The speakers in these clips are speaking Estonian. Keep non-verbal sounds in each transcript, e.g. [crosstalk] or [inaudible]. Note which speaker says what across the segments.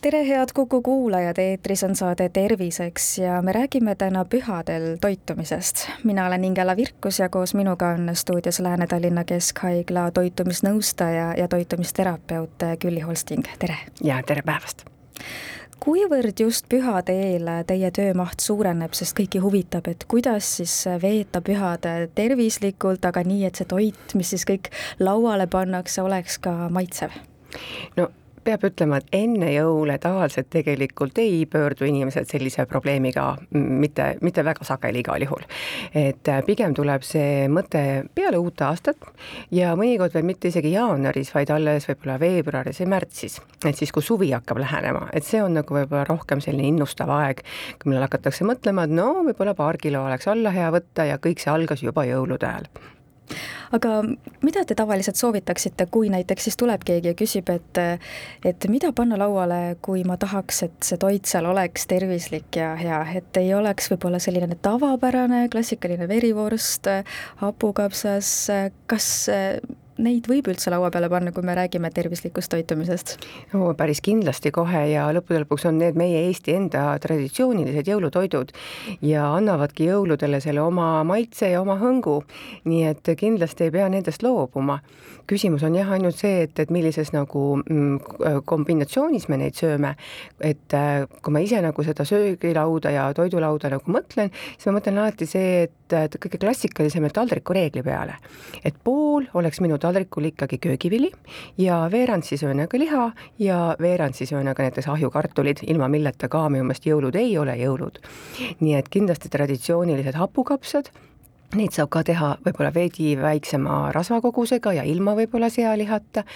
Speaker 1: tere, head Kuku kuulajad, eetris on saade Terviseks ja me räägime täna pühadel toitumisest. mina olen Ingela Virkus ja koos minuga on stuudios Lääne-Tallinna Keskhaigla toitumisnõustaja ja toitumisterapeut Külli Holsting, tere!
Speaker 2: ja tere päevast!
Speaker 1: kuivõrd just pühade eel teie töömaht suureneb, sest kõiki huvitab, et kuidas siis veeta pühad tervislikult, aga nii, et see toit, mis siis kõik lauale pannakse, oleks ka maitsev?
Speaker 2: no peab ütlema, et enne jõule tavaliselt tegelikult ei pöördu inimesed sellise probleemiga mitte, mitte väga sageli igal juhul. et äh, pigem tuleb see mõte peale uut aastat ja mõnikord veel mitte isegi jaanuaris, vaid alles võib-olla veebruaris või märtsis, et siis, kui suvi hakkab lähenema, et see on nagu võib-olla rohkem selline innustav aeg, millal hakatakse mõtlema, et no võib-olla paar kilo oleks alla hea võtta ja kõik see algas juba jõulude ajal
Speaker 1: aga mida te tavaliselt soovitaksite, kui näiteks siis tuleb keegi ja küsib, et et mida panna lauale, kui ma tahaks, et see toit seal oleks tervislik ja hea, et ei oleks võib-olla selline tavapärane klassikaline verivorst, hapukapsas, kas neid võib üldse laua peale panna, kui me räägime tervislikust toitumisest?
Speaker 2: no päris kindlasti kohe ja lõppude lõpuks on need meie Eesti enda traditsioonilised jõulutoidud ja annavadki jõuludele selle oma maitse ja oma hõngu. nii et kindlasti ei pea nendest loobuma. küsimus on jah ainult see, et, et millises nagu mm, kombinatsioonis me neid sööme. et äh, kui ma ise nagu seda söögilauda ja toidulauda nagu mõtlen, siis ma mõtlen alati see, et, kõige klassikalisem taldriku reegli peale. et pool oleks minu taldrikul ikkagi köögivili ja veerand siis öönaga liha ja veerand siis öönaga näiteks ahjukartulid, ilma milleta ka minu meelest jõulud ei ole jõulud. nii et kindlasti traditsioonilised hapukapsad Neid saab ka teha võib-olla veidi väiksema rasvakogusega ja ilma võib-olla sealihata,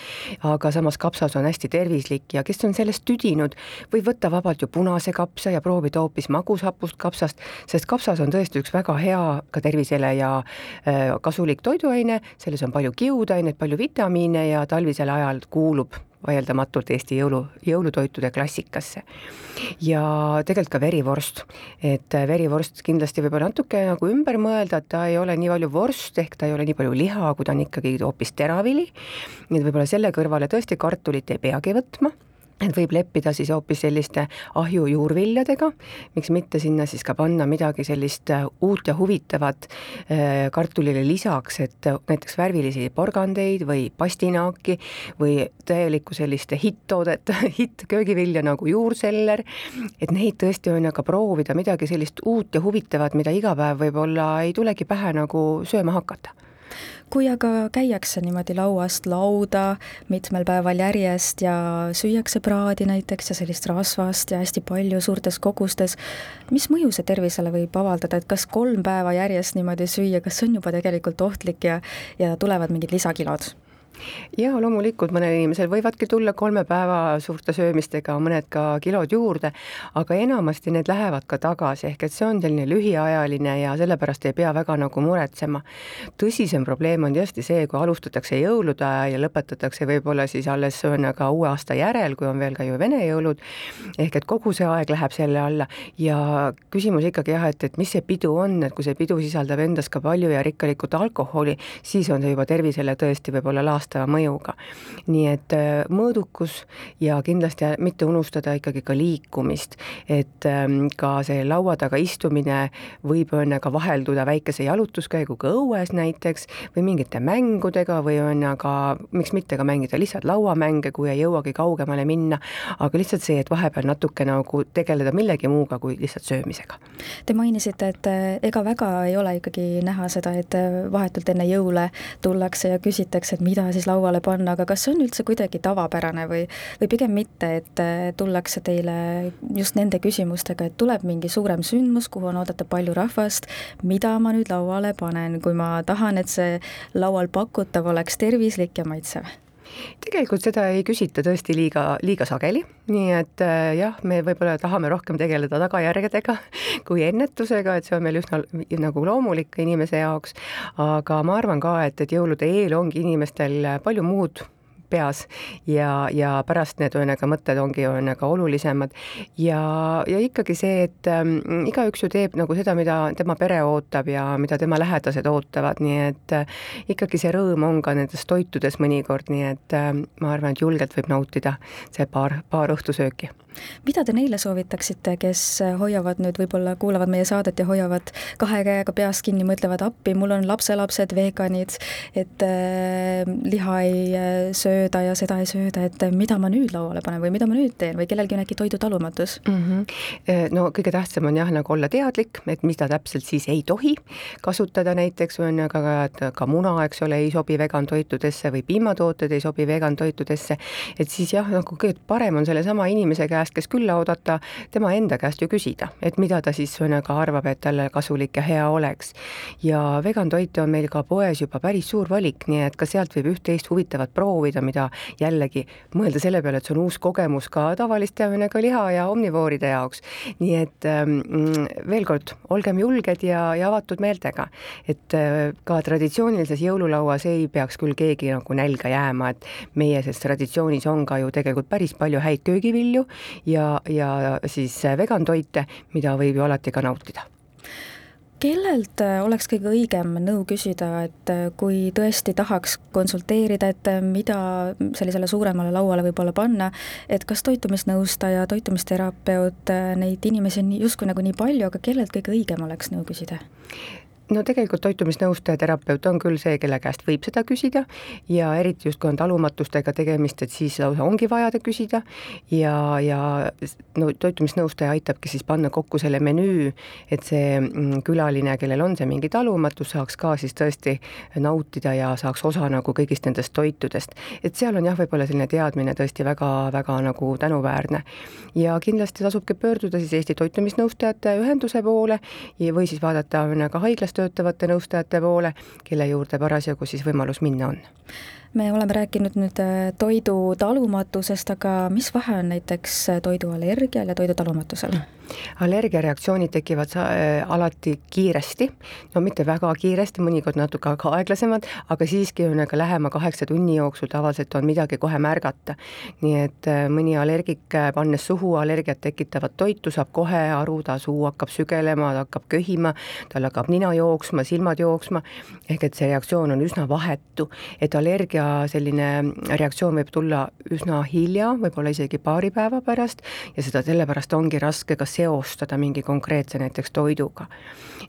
Speaker 2: aga samas kapsas on hästi tervislik ja kes on sellest tüdinud, võib võtta vabalt ju punase kapsa ja proovida hoopis magushapust kapsast, sest kapsas on tõesti üks väga hea ka tervisele ja äh, kasulik toiduaine, selles on palju kiudainet, palju vitamiine ja talvisel ajal kuulub vaieldamatult Eesti jõulu, jõulutoitude klassikasse. ja tegelikult ka verivorst, et verivorst kindlasti võib-olla natuke nagu ümber mõelda, et ta ei ole nii palju vorst, ehk ta ei ole nii palju liha, kui ta on ikkagi hoopis teravili, nii et võib-olla selle kõrvale tõesti kartulit ei peagi võtma et võib leppida siis hoopis selliste ahju juurviljadega, miks mitte sinna siis ka panna midagi sellist äh, uut ja huvitavat äh, kartulile lisaks, et näiteks värvilisi porgandeid või pastinaaki või täielikku sellist hitt-toodet, [laughs] hitt-köögivilja nagu juurseller, et neid tõesti on aga proovida midagi sellist uut ja huvitavat, mida iga päev võib-olla ei tulegi pähe nagu sööma hakata
Speaker 1: kui aga käiakse niimoodi lauast lauda mitmel päeval järjest ja süüakse praadi näiteks ja sellist rasvast ja hästi palju suurtes kogustes, mis mõju see tervisele võib avaldada, et kas kolm päeva järjest niimoodi süüa, kas see on juba tegelikult ohtlik ja, ja tulevad mingid lisakilod?
Speaker 2: Jaa, loomulikult mõnel inimesel võivadki tulla kolme päeva suurte söömistega mõned ka kilod juurde, aga enamasti need lähevad ka tagasi, ehk et see on selline lühiajaline ja sellepärast ei pea väga nagu muretsema. tõsisem probleem on tõesti see, kui alustatakse jõulude ajal ja lõpetatakse võib-olla siis alles ühesõnaga uue aasta järel, kui on veel ka ju vene jõulud, ehk et kogu see aeg läheb selle alla ja küsimus ikkagi jah, et, et mis see pidu on, et kui see pidu sisaldab endas ka palju ja rikkalikut alkoholi, siis on see juba tervisele tõesti võib-olla laastav taastava mõjuga. nii et äh, mõõdukus ja kindlasti mitte unustada ikkagi ka liikumist, et ähm, ka see laua taga istumine võib on aga vahelduda väikese jalutuskäiguga õues näiteks või mingite mängudega või on aga miks mitte ka mängida lihtsalt lauamänge, kui ei jõuagi kaugemale minna, aga lihtsalt see, et vahepeal natuke nagu tegeleda millegi muuga kui lihtsalt söömisega.
Speaker 1: Te mainisite, et äh, ega väga ei ole ikkagi näha seda, et äh, vahetult enne jõule tullakse ja küsitakse, et mida siis lauale panna, aga kas see on üldse kuidagi tavapärane või, või pigem mitte, et äh, tullakse teile just nende küsimustega, et tuleb mingi suurem sündmus, kuhu on oodata palju rahvast, mida ma nüüd lauale panen, kui ma tahan, et see laual pakutav oleks tervislik ja maitsev?
Speaker 2: Tegelikult seda ei küsita tõesti liiga, liiga sageli, nii et äh, jah, me võib-olla tahame rohkem tegeleda tagajärgedega [laughs] kui ennetusega, et see on meil üsna nagu loomulik inimese jaoks, aga ma arvan ka, et, et jõulude eel ongi inimestel palju muud peas ja, ja pärast need ühesõnaga mõtted ongi ühesõnaga olulisemad. Ja, ja ikkagi see, et ähm, igaüks ju teeb nagu seda, mida tema pere ootab ja mida tema lähedased ootavad, nii et äh, ikkagi see rõõm on ka nendes toitudes mõnikord, nii et äh, ma arvan, et julgelt võib nautida see paar, paar õhtusööki
Speaker 1: mida te neile soovitaksite, kes hoiavad nüüd, võib-olla kuulavad meie saadet ja hoiavad kahe käega peast kinni, mõtlevad appi, mul on lapselapsed veganid, et äh, liha ei äh, sööda ja seda ei sööda, et mida ma nüüd lauale panen või mida ma nüüd teen või kellelgi on äkki toidutalumatus
Speaker 2: mm? -hmm. no kõige tähtsam on jah, nagu olla teadlik, et mida täpselt siis ei tohi kasutada näiteks, on ju, ka, ka muna, eks ole, ei sobi vegan toitudesse või piimatooted ei sobi vegan toitudesse, et siis jah, nagu kõige parem on sellesama inimese käest käest, kes külla oodata, tema enda käest ju küsida, et mida ta siis ühesõnaga arvab, et talle kasulik ja hea oleks. ja vegan toite on meil ka poes juba päris suur valik, nii et ka sealt võib üht-teist huvitavat proovida, mida jällegi mõelda selle peale, et see on uus kogemus ka tavaliste ühesõnaga liha ja omnivooride jaoks. nii et ähm, veel kord, olgem julged ja, ja avatud meeltega, et äh, ka traditsioonilises jõululauas ei peaks küll keegi nagu nälga jääma, et meie selles traditsioonis on ka ju tegelikult päris palju häid köögivilju ja, ja siis vegan toite, mida võib ju alati ka nautida
Speaker 1: kellelt äh, oleks kõige õigem nõu küsida, et äh, kui tõesti tahaks konsulteerida, et äh, mida sellisele suuremale lauale võib-olla panna, et kas toitumisnõustaja, toitumisterapeut, neid inimesi on justkui nagu nii palju, aga kellelt kõige õigem oleks nõu küsida?
Speaker 2: No tegelikult toitumisnõustaja, terapeut on küll see, kelle käest võib seda küsida ja eriti just, kui on talumatustega tegemist, et siis lausa ongi vaja ta küsida ja, ja no toitumisnõustaja aitabki siis panna kokku selle menüü, et see mm, külaline, kellel on see mingi talumatus, saaks ka siis tõesti nautida ja saaks osa nagu kõigist nendest toitudest. et seal on jah, võib-olla selline teadmine tõesti väga-väga nagu tänuväärne. ja kindlasti tasubki pöörduda siis Eesti Toitumisnõustajate Ühenduse poole või siis vaadata ka haiglas töötavate nõustajate poole, kelle juurde parasjagu siis võimalus minna on
Speaker 1: me oleme rääkinud nüüd äh, toidu talumatusest, aga mis vahe on näiteks äh, toiduallergial ja toidu talumatusel?
Speaker 2: allergiareaktsioonid tekivad äh, alati kiiresti, no mitte väga kiiresti, mõnikord natuke ka aeglasemad, aga siiski ühesõnaga lähema kaheksa tunni jooksul tavaliselt on midagi kohe märgata. nii et mõni allergik, pannes suhu allergiat tekitavat toitu, saab kohe aru, ta suu hakkab sügelema, ta hakkab köhima, tal hakkab nina jooksma, silmad jooksma, ehk et see reaktsioon on üsna vahetu, et allergia selline reaktsioon võib tulla üsna hilja, võib-olla isegi paari päeva pärast ja seda sellepärast ongi raske kas seostada mingi konkreetse näiteks toiduga.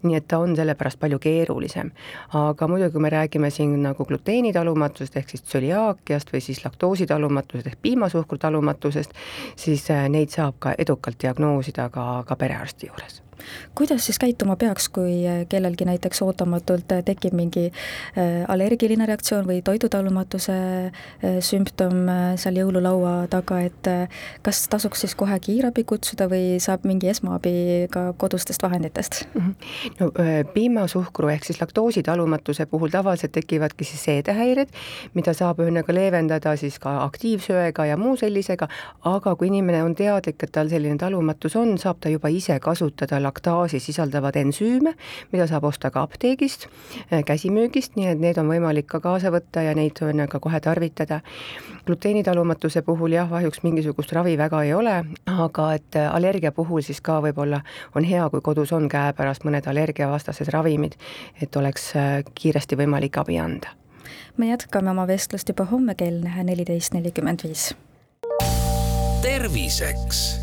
Speaker 2: nii et ta on sellepärast palju keerulisem. aga muidugi, kui me räägime siin nagu gluteenitalumatusest ehk siis tsöliaakiast või siis laktoositalumatusest ehk piimasuhkru talumatusest, siis äh, neid saab ka edukalt diagnoosida ka, ka perearsti juures
Speaker 1: kuidas siis käituma peaks, kui äh, kellelgi näiteks ootamatult äh, tekib mingi äh, allergiline reaktsioon või toidutalumatuse sümptom seal jõululaua taga, et kas tasuks siis kohe kiirabi kutsuda või saab mingi esmaabi ka kodustest vahenditest?
Speaker 2: Mhm. no piimasuhkru ehk siis laktoositalumatuse puhul tavaliselt tekivadki siis seedehäired, mida saab ühesõnaga leevendada siis ka aktiivsöega ja muu sellisega, aga kui inimene on teadlik, et tal selline talumatus on, saab ta juba ise kasutada laktaasi sisaldavad ensüüme, mida saab osta ka apteegist, äh, käsimüügist, nii et need on võimalik ka kaasa võtta ja neid on ka kohe tarvitada. gluteenitalumatuse puhul jah, kahjuks mingisugust ravi väga ei ole, aga et äh, allergia puhul siis ka võib-olla on hea, kui kodus on käepärast mõned allergiavastased ravimid, et oleks äh, kiiresti võimalik abi anda
Speaker 1: me jätkame oma vestlust juba homme kell neliteist nelikümmend viis.
Speaker 3: terviseks